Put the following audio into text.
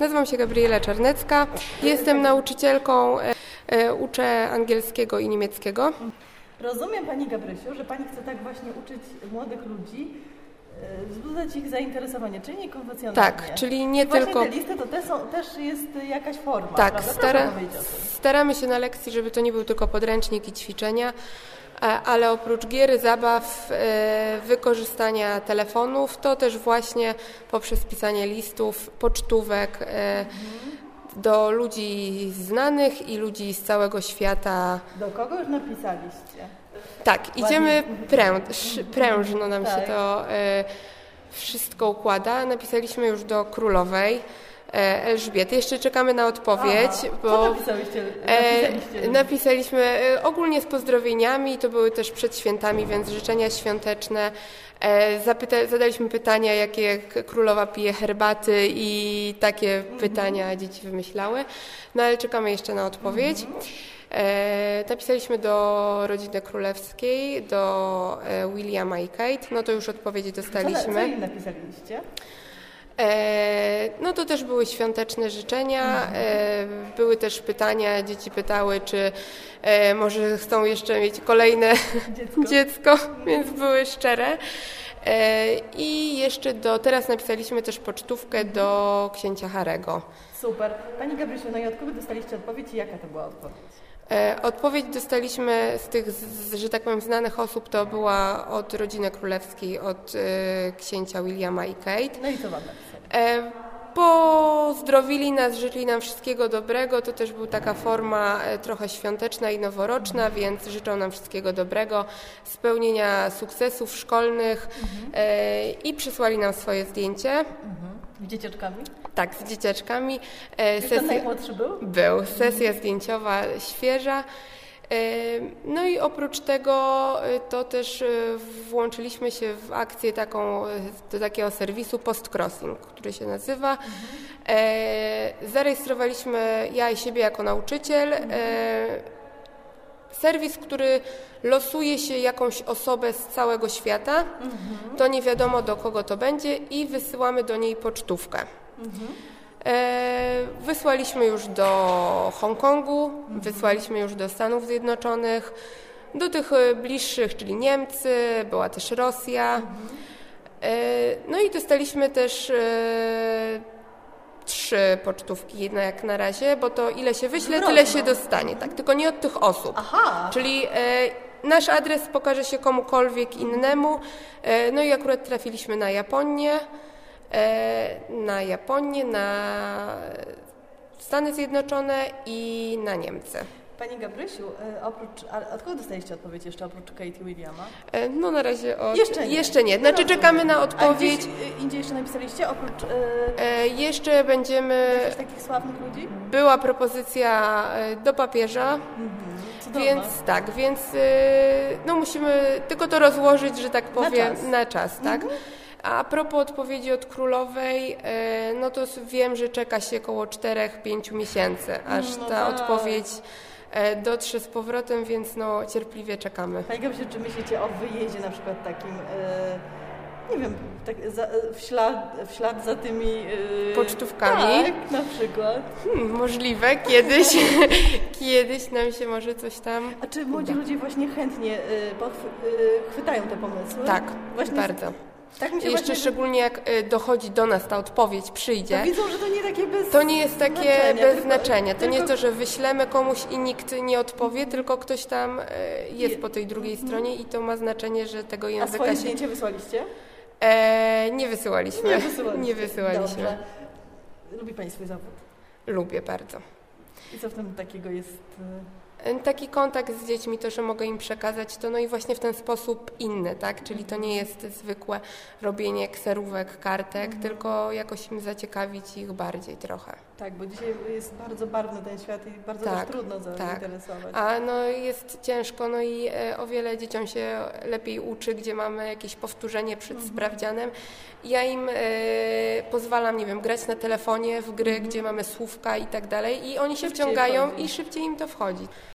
Nazywam się Gabriela Czarnecka. Jestem nauczycielką, e, e, uczę angielskiego i niemieckiego. Rozumiem Pani Gabrysiu, że Pani chce tak właśnie uczyć młodych ludzi, e, wzbudzać ich zainteresowanie, czyli niekonwencjonalnie. Tak, czyli nie Właśnie tylko. te listy to te są, też jest jakaś forma, Tak, stara, staramy się na lekcji, żeby to nie był tylko podręcznik i ćwiczenia, ale oprócz gier, zabaw, e, wykorzystania telefonów, to też właśnie poprzez pisanie listów, pocztówek e, do ludzi znanych i ludzi z całego świata. Do kogo już napisaliście? Tak, idziemy pręż, prężno nam się Tak. to e, wszystko układa. Napisaliśmy już do królowej Elżbiety. Jeszcze czekamy na odpowiedź, Aha. bo Co napisałyście? e, napisaliście? napisaliśmy e, ogólnie z pozdrowieniami, to były też przed świętami, więc życzenia świąteczne. E, zapyta- zadaliśmy pytania, jakie królowa pije herbaty i takie Mhm. pytania dzieci wymyślały. No ale czekamy jeszcze na odpowiedź. Mhm. E, napisaliśmy do rodziny królewskiej, do e, Williama i Kate. No to już odpowiedzi co, dostaliśmy. co im napisaliście? E, no to też były świąteczne życzenia, e, były też pytania, dzieci pytały, czy e, może chcą jeszcze mieć kolejne Dziecko. dziecko, więc były szczere. I jeszcze do, teraz napisaliśmy też pocztówkę do księcia Harego. Super. Pani Gabrysiu, no i od kogo dostaliście odpowiedź i jaka to była odpowiedź? E, Odpowiedź dostaliśmy z tych, z, że tak powiem, znanych osób, to była od rodziny królewskiej, od e, księcia Williama i Kate. No i co Wam? E, Pozdrowili nas, życzyli nam wszystkiego dobrego. To też była taka forma trochę świąteczna i noworoczna, więc życzą nam wszystkiego dobrego, spełnienia sukcesów szkolnych e, i przysłali nam swoje zdjęcie. Mhm. Z dzieciaczkami? Tak, z dzieciaczkami. E, Już ten Sesja, najmłodszy był? był, sesja zdjęciowa świeża. E, No i oprócz tego e, to też włączyliśmy się w akcję taką, do takiego serwisu Post Crossing, który się nazywa. E, Zarejestrowaliśmy ja i siebie jako nauczyciel. e, Serwis, który losuje się jakąś osobę z całego świata, to nie wiadomo do kogo to będzie i wysyłamy do niej pocztówkę. E, Wysłaliśmy już do Hongkongu, wysłaliśmy już do Stanów Zjednoczonych, do tych e, bliższych, czyli Niemcy, była też Rosja. E, No i dostaliśmy też e, trzy pocztówki, jedna jak na razie, bo to ile się wyśle, tyle się dostanie, tak, tylko nie od tych osób. Aha! Czyli e, nasz adres pokaże się komukolwiek innemu. E, no i akurat trafiliśmy na Japonię, e, na Japonię, na Stany Zjednoczone i na Niemcy. Pani Gabrysiu, e, oprócz, a od kogo dostaliście odpowiedź jeszcze oprócz Kate i Williama? E, no na razie od... Jeszcze nie. Jeszcze nie. Znaczy czekamy na A odpowiedź. gdzieś e, indziej jeszcze napisaliście oprócz e, jeszcze będziemy... takich sławnych ludzi? Była propozycja do papieża, Cudowna. Więc tak, więc no musimy tylko to rozłożyć, że tak powiem, na czas. czas, tak? A propos odpowiedzi od królowej, no to wiem, że czeka się około 4-5 miesięcy, aż No ta tak. odpowiedź dotrze z powrotem, więc no cierpliwie czekamy. Pani Gabrysiu, czy myślicie o wyjeździe na przykład takim, e, nie wiem, tak za, w, ślad, w ślad za tymi... E, Pocztówkami? Tak, na przykład. Hmm, możliwe, kiedyś, kiedyś nam się może coś tam... A czy młodzi ludzie właśnie chętnie e, podchwy- e, chwytają te pomysły? Tak, Właśnie bardzo. Tak mi się Jeszcze właśnie... szczególnie jak y, dochodzi do nas ta odpowiedź, przyjdzie. To widzą, że to nie takie bez To nie jest takie znaczenia, bez tylko- znaczenia. To nie jest tylko- to, że wyślemy komuś i nikt nie odpowie, tylko ktoś tam e, jest po tej drugiej stronie i to ma znaczenie, że tego A języka swoje się... zdjęcie wysłaliście? E, nie wysyłaliśmy. Nie wysyłaliście. Nie wysyłaliśmy. Dobrze. Lubi Pani swój zawód? Lubię bardzo. I co w tym takiego jest? Taki kontakt z dziećmi, to, że mogę im przekazać, to no i właśnie w ten sposób inny, tak? Czyli to nie jest zwykłe robienie kserówek, kartek, Mhm. tylko jakoś im zaciekawić ich bardziej trochę. Tak, bo dzisiaj jest bardzo barwny ten świat i bardzo Tak, też trudno tak. zainteresować. A no jest ciężko, no i e, o wiele dzieciom się lepiej uczy, gdzie mamy jakieś powtórzenie przed Mhm. sprawdzianem. Ja im e, pozwalam, nie wiem, grać na telefonie w gry, gdzie mamy słówka i tak dalej i oni się Mhm. Szybciej wciągają wchodzi. i szybciej im to wchodzi.